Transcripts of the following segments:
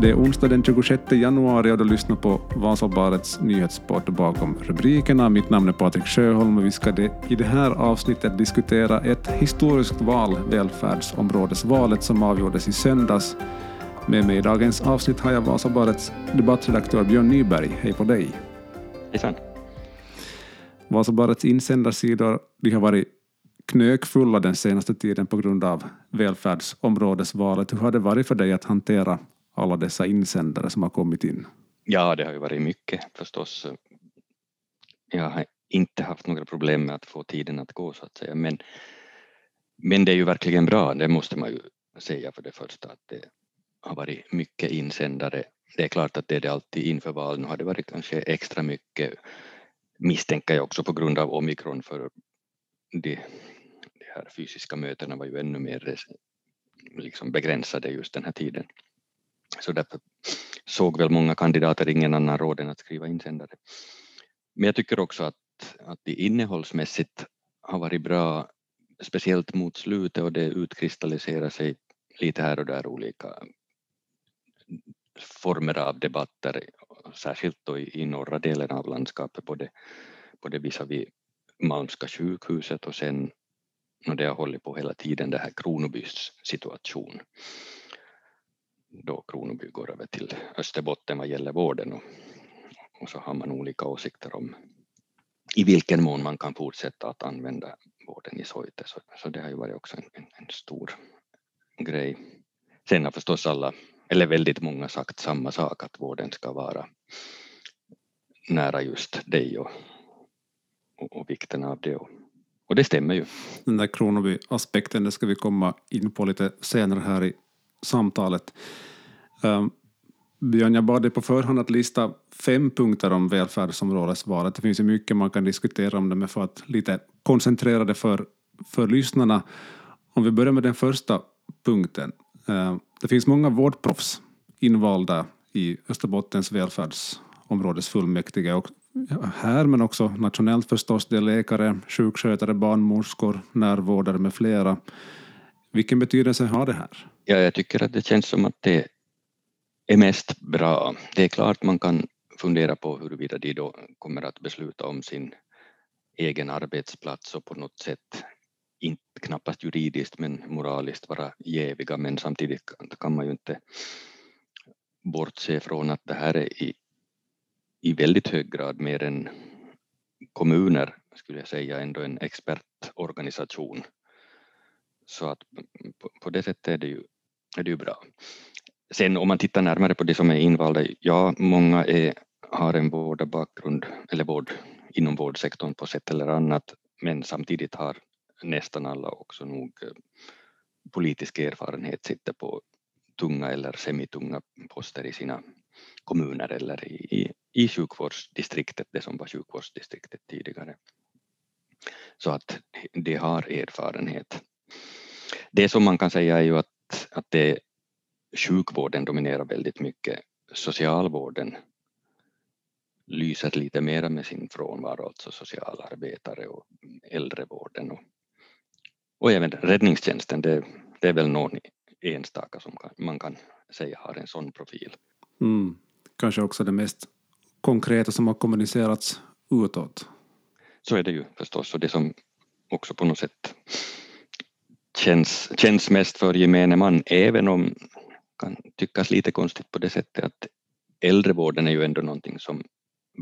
Det är onsdag den 26 januari och du lyssnar på Vasabarets nyhetspodd bakom rubrikerna. Mitt namn är Patrik Sjöholm och vi ska i det här avsnittet diskutera ett historiskt val, välfärdsområdesvalet som avgjordes i söndags. Med mig i dagens avsnitt har jag Vasabarets debattredaktör Björn Nyberg. Hej på dig! Hejsan! Vasabarets insändarsidor de har varit knökfulla den senaste tiden på grund av välfärdsområdesvalet. Hur har det varit för dig att hantera alla dessa insändare som har kommit in? Ja, det har ju varit mycket förstås. Jag har inte haft några problem med att få tiden att gå så att säga, men, men det är ju verkligen bra, det måste man ju säga för det första att det har varit mycket insändare. Det är klart att det är det alltid inför val. Nu har det varit kanske extra mycket misstänker jag också på grund av omikron för de, de här fysiska mötena var ju ännu mer liksom begränsade just den här tiden. Så därför såg väl många kandidater ingen annan råd än att skriva insändare. Men jag tycker också att, att det innehållsmässigt har varit bra, speciellt mot slutet och det utkristalliserar sig lite här och där olika former av debatter, särskilt då i, i norra delen av landskapet, både, både visavi Malmska sjukhuset och sen, och det har hållit på hela tiden, det här Kronobys situation då Kronoby går över till Österbotten vad gäller vården och, och så har man olika åsikter om i vilken mån man kan fortsätta att använda vården i Soite. Så, så det har ju varit också en, en, en, stor grej. Sen har förstås alla, eller väldigt många sagt samma sak, att vården ska vara nära just dig och, och, och vikten av det. Och, och det stämmer ju. Den där Kronoby-aspekten, det ska vi komma in på lite senare här i samtalet. Um, Björn, jag bad dig på förhand att lista fem punkter om välfärdsområdesvalet. Det finns ju mycket man kan diskutera om det, men för att lite koncentrera det för, för lyssnarna. Om vi börjar med den första punkten. Ehm, det finns många vårdproffs invalda i Österbottens välfärdsområdesfullmäktige. Och här, men också nationellt förstås. Det är läkare, sjukskötare, barnmorskor, närvårdare med flera. Vilken betydelse har det här? Ja, jag tycker att det känns som att det är mest bra. Det är klart man kan fundera på huruvida de då kommer att besluta om sin egen arbetsplats och på något sätt, inte, knappast juridiskt men moraliskt vara jäviga men samtidigt kan man ju inte bortse från att det här är i, i väldigt hög grad mer än kommuner skulle jag säga ändå en expertorganisation så att på det sättet är det ju, är det ju bra. Sen om man tittar närmare på det som är invalda, ja, många är, har en vårdbakgrund eller vård inom vårdsektorn på sätt eller annat, men samtidigt har nästan alla också nog eh, politisk erfarenhet, sitter på tunga eller semitunga poster i sina kommuner eller i, i, i sjukvårdsdistriktet, det som var sjukvårdsdistriktet tidigare. Så att de har erfarenhet. Det som man kan säga är ju att, att det, sjukvården dominerar väldigt mycket. Socialvården lyser lite mera med sin frånvaro, alltså socialarbetare och äldrevården och, och även räddningstjänsten. Det, det är väl någon enstaka som kan, man kan säga har en sån profil. Mm. Kanske också det mest konkreta som har kommunicerats utåt. Så är det ju förstås och det som också på något sätt känns, känns mest för gemene man, även om kan tyckas lite konstigt på det sättet att äldrevården är ju ändå någonting som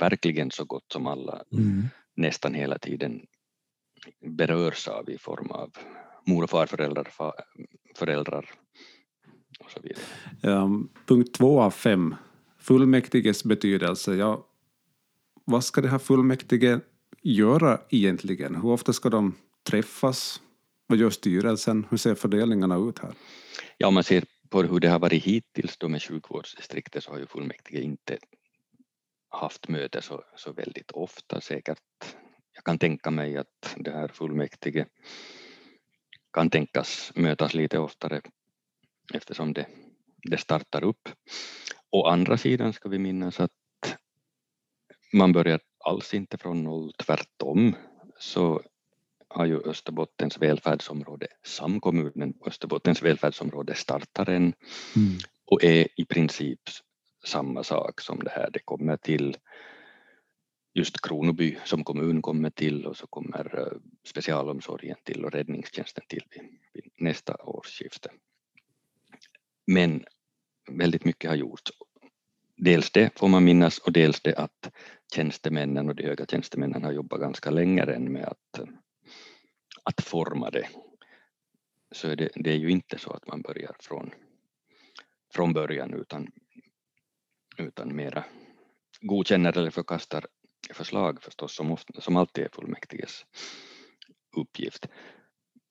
verkligen så gott som alla mm. nästan hela tiden berörs av i form av mor och farföräldrar, föräldrar och så vidare. Um, punkt två av fem, fullmäktiges betydelse. Ja, vad ska det här fullmäktige göra egentligen? Hur ofta ska de träffas? Vad gör styrelsen? Hur ser fördelningarna ut här? Ja, om man ser på hur det har varit hittills då med sjukvårdsdistriktet så har ju fullmäktige inte haft möte så, så väldigt ofta säkert. Jag kan tänka mig att det här fullmäktige kan tänkas mötas lite oftare eftersom det, det startar upp. Å andra sidan ska vi minnas att man börjar alls inte från noll, tvärtom så har ju Österbottens välfärdsområde, samkommunen Österbottens välfärdsområde startar en mm. och är i princip samma sak som det här. Det kommer till just Kronoby som kommun kommer till och så kommer eh, specialomsorgen till och räddningstjänsten till vid, vid nästa årsskifte. Men väldigt mycket har gjorts. Dels det får man minnas och dels det att tjänstemännen och de höga tjänstemännen har jobbat ganska länge än med att, att forma det. Så det, det är ju inte så att man börjar från, från början utan, utan mera godkänner eller förkastar förslag förstås som, ofta, som alltid är fullmäktiges uppgift.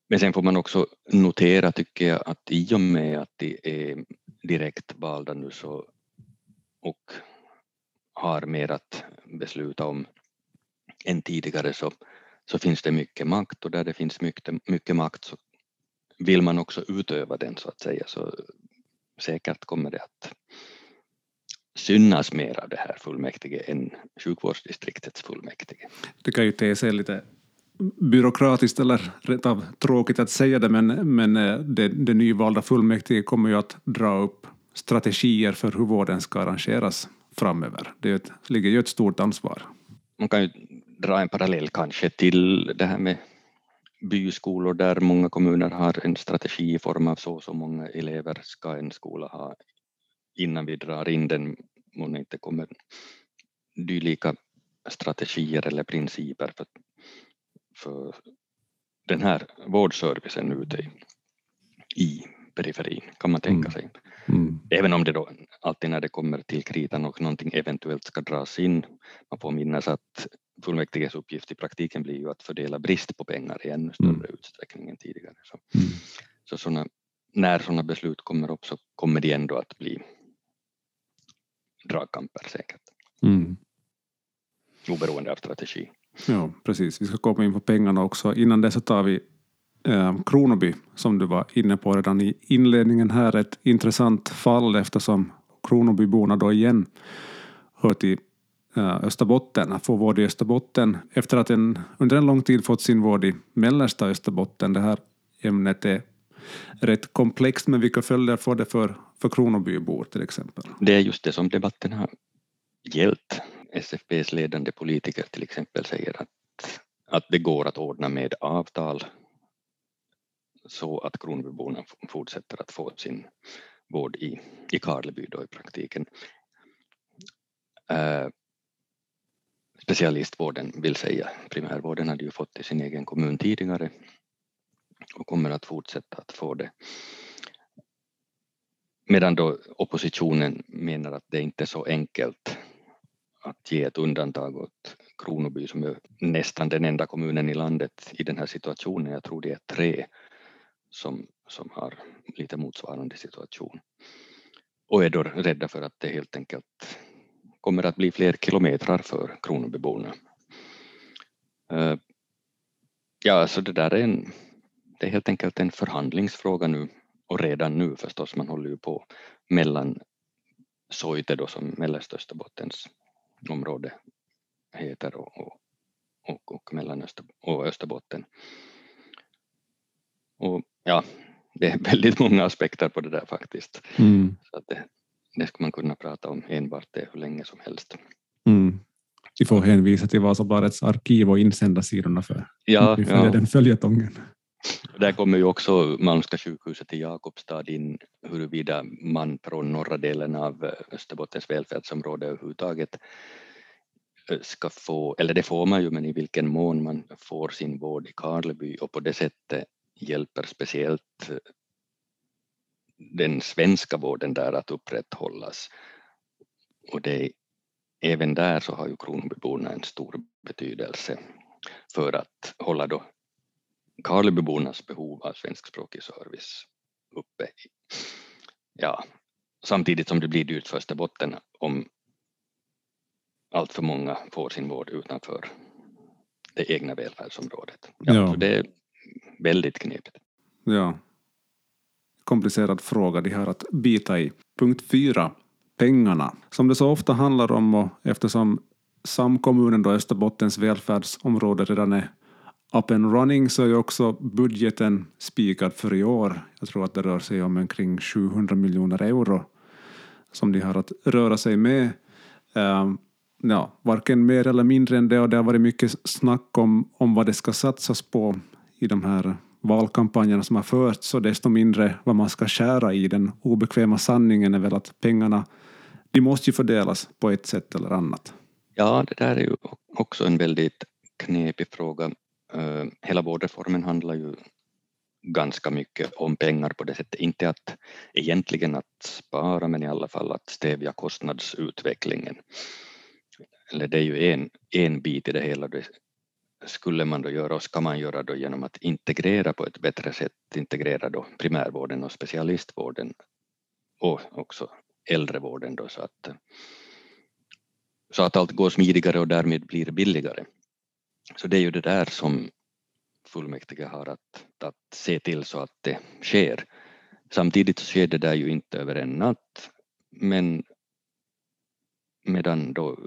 Men sen får man också notera tycker jag att i och med att de är direkt valda nu så och har mer att besluta om än tidigare så, så finns det mycket makt och där det finns mycket, mycket makt så vill man också utöva den så att säga så säkert kommer det att synas mer av det här fullmäktige än sjukvårdsdistriktets fullmäktige. Det kan ju te sig lite byråkratiskt eller rätt av tråkigt att säga det, men, men eh, det, det nyvalda fullmäktige kommer ju att dra upp strategier för hur vården ska arrangeras framöver. Det ett, ligger ju ett stort ansvar. Man kan ju dra en parallell kanske till det här med byskolor där många kommuner har en strategi i form av så och så många elever ska en skola ha innan vi drar in den, om det inte kommer dylika strategier eller principer för, för den här vårdservicen ute i, periferin, kan man tänka mm. sig. Mm. Även om det då alltid när det kommer till kritan och någonting eventuellt ska dras in, man får minnas att fullmäktiges uppgift i praktiken blir ju att fördela brist på pengar i ännu större mm. utsträckning än tidigare. Så, mm. så såna, när sådana beslut kommer upp så kommer de ändå att bli dragkamper säkert. Mm. Oberoende av strategi. Ja, precis. Vi ska komma in på pengarna också. Innan det så tar vi eh, Kronoby, som du var inne på redan i inledningen här. Ett intressant fall eftersom Kronobyborna då igen hör till Eh, Österbotten, få vård i Österbotten efter att en, under en lång tid fått sin vård i mellersta Österbotten. Det här ämnet är rätt komplext, men vilka följder får det för, för Kronobybor till exempel? Det är just det som debatten har gällt. SFPs ledande politiker till exempel säger att, att det går att ordna med avtal så att Kronobyborna fortsätter att få sin vård i, i Karleby då i praktiken. Uh, specialistvården vill säga, primärvården hade ju fått i sin egen kommun tidigare och kommer att fortsätta att få det. Medan då oppositionen menar att det inte är så enkelt att ge ett undantag åt Kronoby som är nästan den enda kommunen i landet i den här situationen. Jag tror det är tre som, som har lite motsvarande situation och är då rädda för att det helt enkelt kommer att bli fler kilometrar för Kronobyborna. Uh, ja, så det där är en, det är helt enkelt en förhandlingsfråga nu och redan nu förstås, man håller ju på mellan Soite då som mellersta Österbottens område heter och, och, och, och mellan Öster, och Österbotten. Och ja, det är väldigt många aspekter på det där faktiskt. Mm. Så att det, det ska man kunna prata om enbart det hur länge som helst. Mm. Vi får hänvisa till Vasabladets arkiv och insändarsidorna för ja, vi följer ja. den följetongen. Där kommer ju också Malmska sjukhuset i Jakobstad in huruvida man från norra delen av Österbottens välfärdsområde överhuvudtaget eh, ska få, eller det får man ju, men i vilken mån man får sin vård i Karleby och på det sättet hjälper speciellt den svenska vården där att upprätthållas. Och det, även där så har ju Kronobyborna en stor betydelse för att hålla då Karlebybornas behov av svenskspråkig service uppe. Ja, samtidigt som det blir dyrt för Österbotten om allt för många får sin vård utanför det egna välfärdsområdet. Ja, ja. Så det är väldigt knepigt. Ja. Komplicerad fråga de har att bita i. Punkt fyra. Pengarna. Som det så ofta handlar om och eftersom samkommunen då Österbottens välfärdsområde redan är up and running så är ju också budgeten spikad för i år. Jag tror att det rör sig om omkring 700 miljoner euro som de har att röra sig med. Um, ja, varken mer eller mindre än det och det har varit mycket snack om, om vad det ska satsas på i de här valkampanjerna som har förts och desto mindre vad man ska skära i. Den obekväma sanningen är väl att pengarna de måste ju fördelas på ett sätt eller annat. Ja, det där är ju också en väldigt knepig fråga. Eh, hela vårdreformen handlar ju ganska mycket om pengar på det sättet, inte att egentligen att spara men i alla fall att stävja kostnadsutvecklingen. Eller det är ju en, en bit i det hela, det skulle man då göra och ska man göra då genom att integrera på ett bättre sätt, integrera då primärvården och specialistvården och också äldrevården då så att, så att allt går smidigare och därmed blir billigare. Så det är ju det där som fullmäktige har att, att se till så att det sker. Samtidigt så sker det där ju inte över en natt, men medan då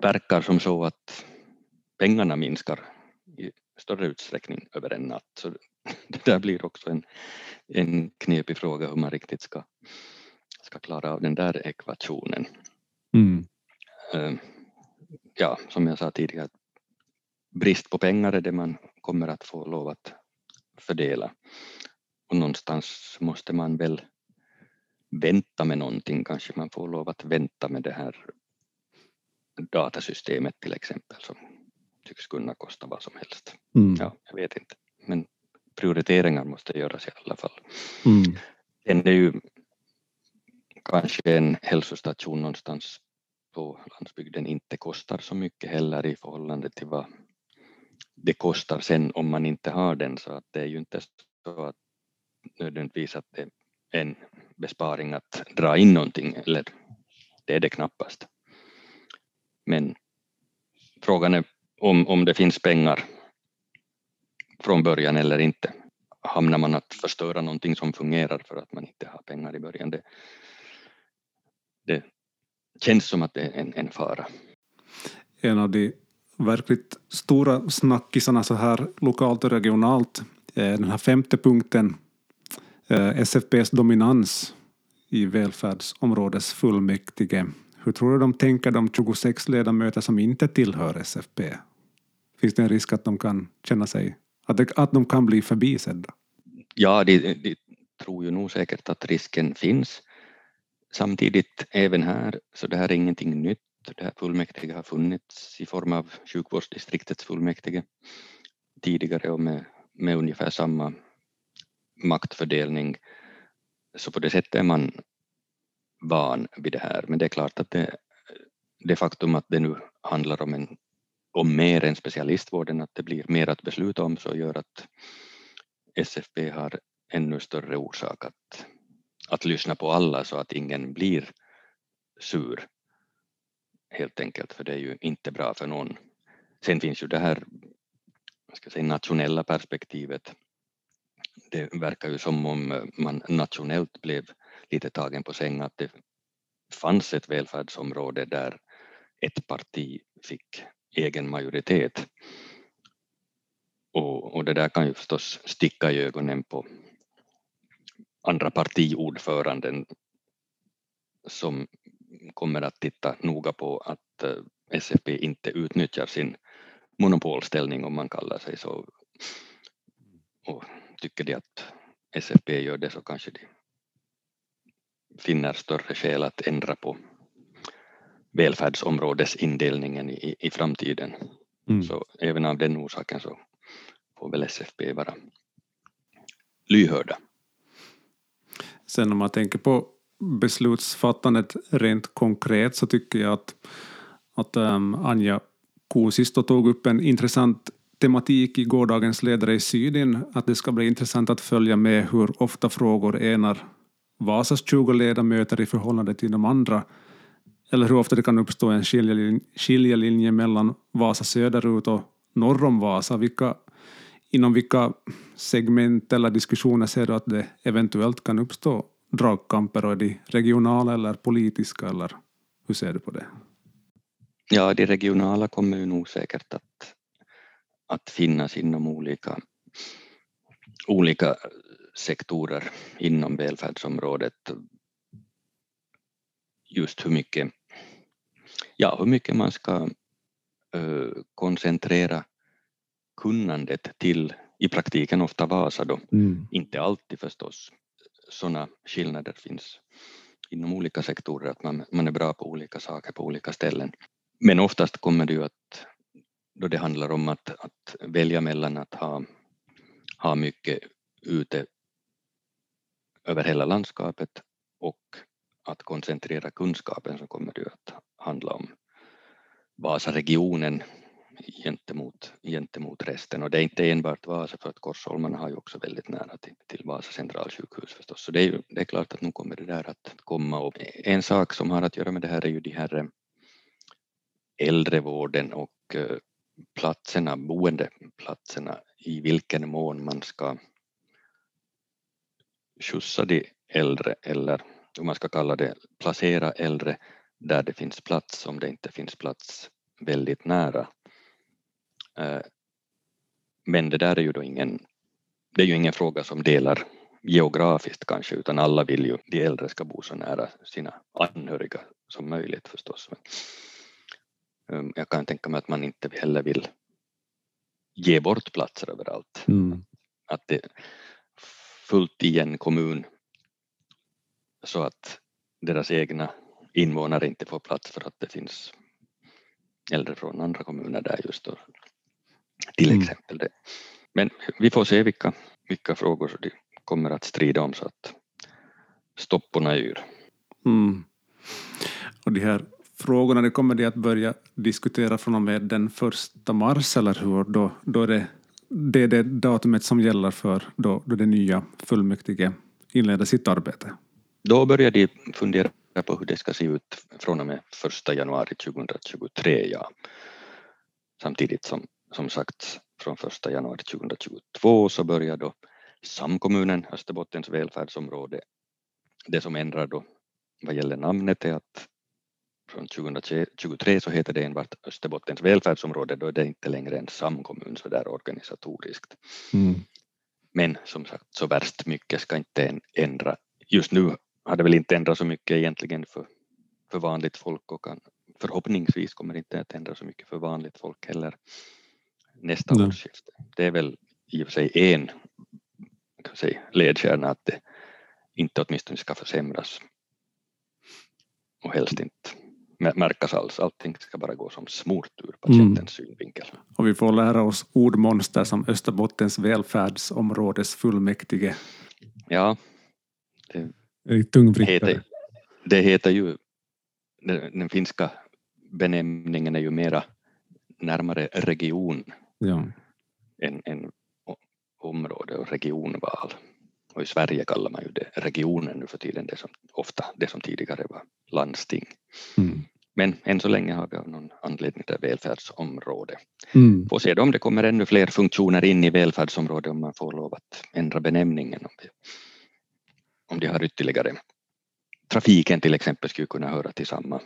verkar som så att pengarna minskar i större utsträckning över en natt. Så det där blir också en, en knepig fråga hur man riktigt ska, ska klara av den där ekvationen. Mm. Eh, ja, som jag sa tidigare, brist på pengar är det man kommer att få lov att fördela. Och någonstans måste man väl vänta med någonting, kanske man får lov att vänta med det här datasystemet till exempel som tycks kunna kosta vad som helst. Mm. Ja, jag vet inte, men prioriteringar måste göras i alla fall. Mm. Sen är ju kanske en hälsostation någonstans på landsbygden inte kostar så mycket heller i förhållande till vad det kostar sen om man inte har den så att det är ju inte så att nödvändigtvis att det är en besparing att dra in någonting eller det är det knappast. Men frågan är om, om det finns pengar från början eller inte. Hamnar man att förstöra någonting som fungerar för att man inte har pengar i början? Det, det känns som att det är en, en fara. En av de verkligt stora snackisarna så här lokalt och regionalt eh, den här femte punkten, eh, SFPs dominans i välfärdsområdesfullmäktige. Hur tror du de tänker de 26 ledamöter som inte tillhör SFP? Finns det en risk att de kan känna sig, att, de, att de kan bli förbisedda? Ja, de, de tror ju nog säkert att risken finns. Samtidigt även här, så det här är ingenting nytt. Det här fullmäktige har funnits i form av sjukvårdsdistriktets fullmäktige tidigare och med, med ungefär samma maktfördelning. Så på det sättet är man van vid det här. Men det är klart att det, det faktum att det nu handlar om, en, om mer än specialistvården, att det blir mer att besluta om, så gör att SFP har ännu större orsak att, att lyssna på alla så att ingen blir sur helt enkelt, för det är ju inte bra för någon. Sen finns ju det här ska säga, nationella perspektivet. Det verkar ju som om man nationellt blev lite tagen på säng att det fanns ett välfärdsområde där ett parti fick egen majoritet. Och, och det där kan ju förstås sticka i ögonen på andra partiordföranden som kommer att titta noga på att eh, SFP inte utnyttjar sin monopolställning om man kallar sig så. Och tycker de att SFP gör det så kanske de finner större skäl att ändra på välfärdsområdesindelningen i, i framtiden. Mm. Så även av den orsaken så får väl SFP vara lyhörda. Sen om man tänker på beslutsfattandet rent konkret så tycker jag att, att um, Anja Kuusisto tog upp en intressant tematik i gårdagens ledare i Sydin, att det ska bli intressant att följa med hur ofta frågor enar Vasas 20 ledamöter i förhållande till de andra, eller hur ofta det kan uppstå en skiljelinje, skiljelinje mellan Vasa söderut och norr om Vasa. Vilka, inom vilka segment eller diskussioner ser du att det eventuellt kan uppstå dragkamper? Och är de regionala eller politiska, eller hur ser du på det? Ja, de regionala kommer ju nog säkert att, att finnas inom olika, olika sektorer inom välfärdsområdet. just hur mycket, ja, hur mycket man ska uh, koncentrera kunnandet till i praktiken ofta Vasa då, mm. inte alltid förstås. Sådana skillnader finns inom olika sektorer, att man, man är bra på olika saker på olika ställen. Men oftast kommer det ju att, då det handlar om att, att välja mellan att ha, ha mycket ute över hela landskapet och att koncentrera kunskapen så kommer det att handla om Vasaregionen gentemot, gentemot resten. Och det är inte enbart Vasa för att Korsholmarna har ju också väldigt nära till, till Vasa centralsjukhus förstås. Så det är, ju, det är klart att nu kommer det där att komma. Och en sak som har att göra med det här är ju de här eh, äldrevården och eh, platserna, boendeplatserna, i vilken mån man ska skjutsa de äldre eller om man ska kalla det placera äldre där det finns plats om det inte finns plats väldigt nära. Eh, men det där är ju då ingen, det är ju ingen fråga som delar geografiskt kanske, utan alla vill ju, de äldre ska bo så nära sina anhöriga som möjligt förstås. Men jag kan tänka mig att man inte heller vill ge bort platser överallt. Mm. Att det fullt i en kommun så att deras egna invånare inte får plats för att det finns äldre från andra kommuner där just då, till mm. exempel det. Men vi får se vilka, vilka frågor de kommer att strida om så att stopporna yr. Mm. Och de här frågorna det kommer de att börja diskutera från och med den första mars eller hur? Då, då är det, det är det datumet som gäller för då, då det nya fullmäktige inleder sitt arbete. Då börjar de fundera på hur det ska se ut från och med 1 januari 2023. Ja. Samtidigt som, som sagt från 1 januari 2022 så börjar då samkommunen Österbottens välfärdsområde. Det som ändrar då vad gäller namnet är att från 2023 så heter det enbart Österbottens välfärdsområde, då är det inte längre en samkommun så där organisatoriskt. Mm. Men som sagt, så värst mycket ska inte ändra. Just nu har det väl inte ändrat så mycket egentligen för, för vanligt folk och kan, förhoppningsvis kommer det inte att ändra så mycket för vanligt folk heller nästa Nej. årsskifte. Det är väl i och för sig en kan säga, ledstjärna att det inte åtminstone ska försämras och helst inte märkas alls. Allting ska bara gå som smort ur patientens mm. synvinkel. Och vi får lära oss ordmonster som Österbottens välfärdsområdes fullmäktige. Ja. Det, det tungvrickare. Det heter ju, den, den finska benämningen är ju mera närmare region ja. än, än område och regionval. Och i Sverige kallar man ju det regionen nu för tiden, det som, ofta det som tidigare var landsting. Mm. Men än så länge har vi av någon anledning det välfärdsområde. Mm. Får se om det kommer ännu fler funktioner in i välfärdsområdet om man får lov att ändra benämningen. Om, vi, om de har ytterligare trafiken till exempel skulle kunna höra till samma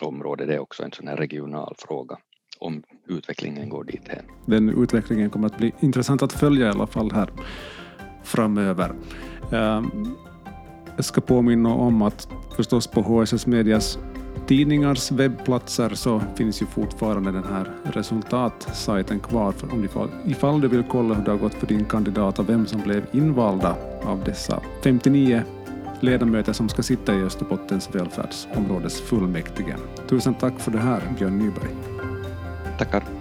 område. Det är också en sån här regional fråga om utvecklingen går dit hen. Den utvecklingen kommer att bli intressant att följa i alla fall här framöver. Ehm, jag ska påminna om att förstås på HSS Medias tidningars webbplatser så finns ju fortfarande den här resultatsajten kvar för om ifall, ifall du vill kolla hur det har gått för din kandidat och vem som blev invalda av dessa 59 ledamöter som ska sitta i Österbottens välfärdsområdes fullmäktige. Tusen tack för det här, Björn Nyberg. Tackar.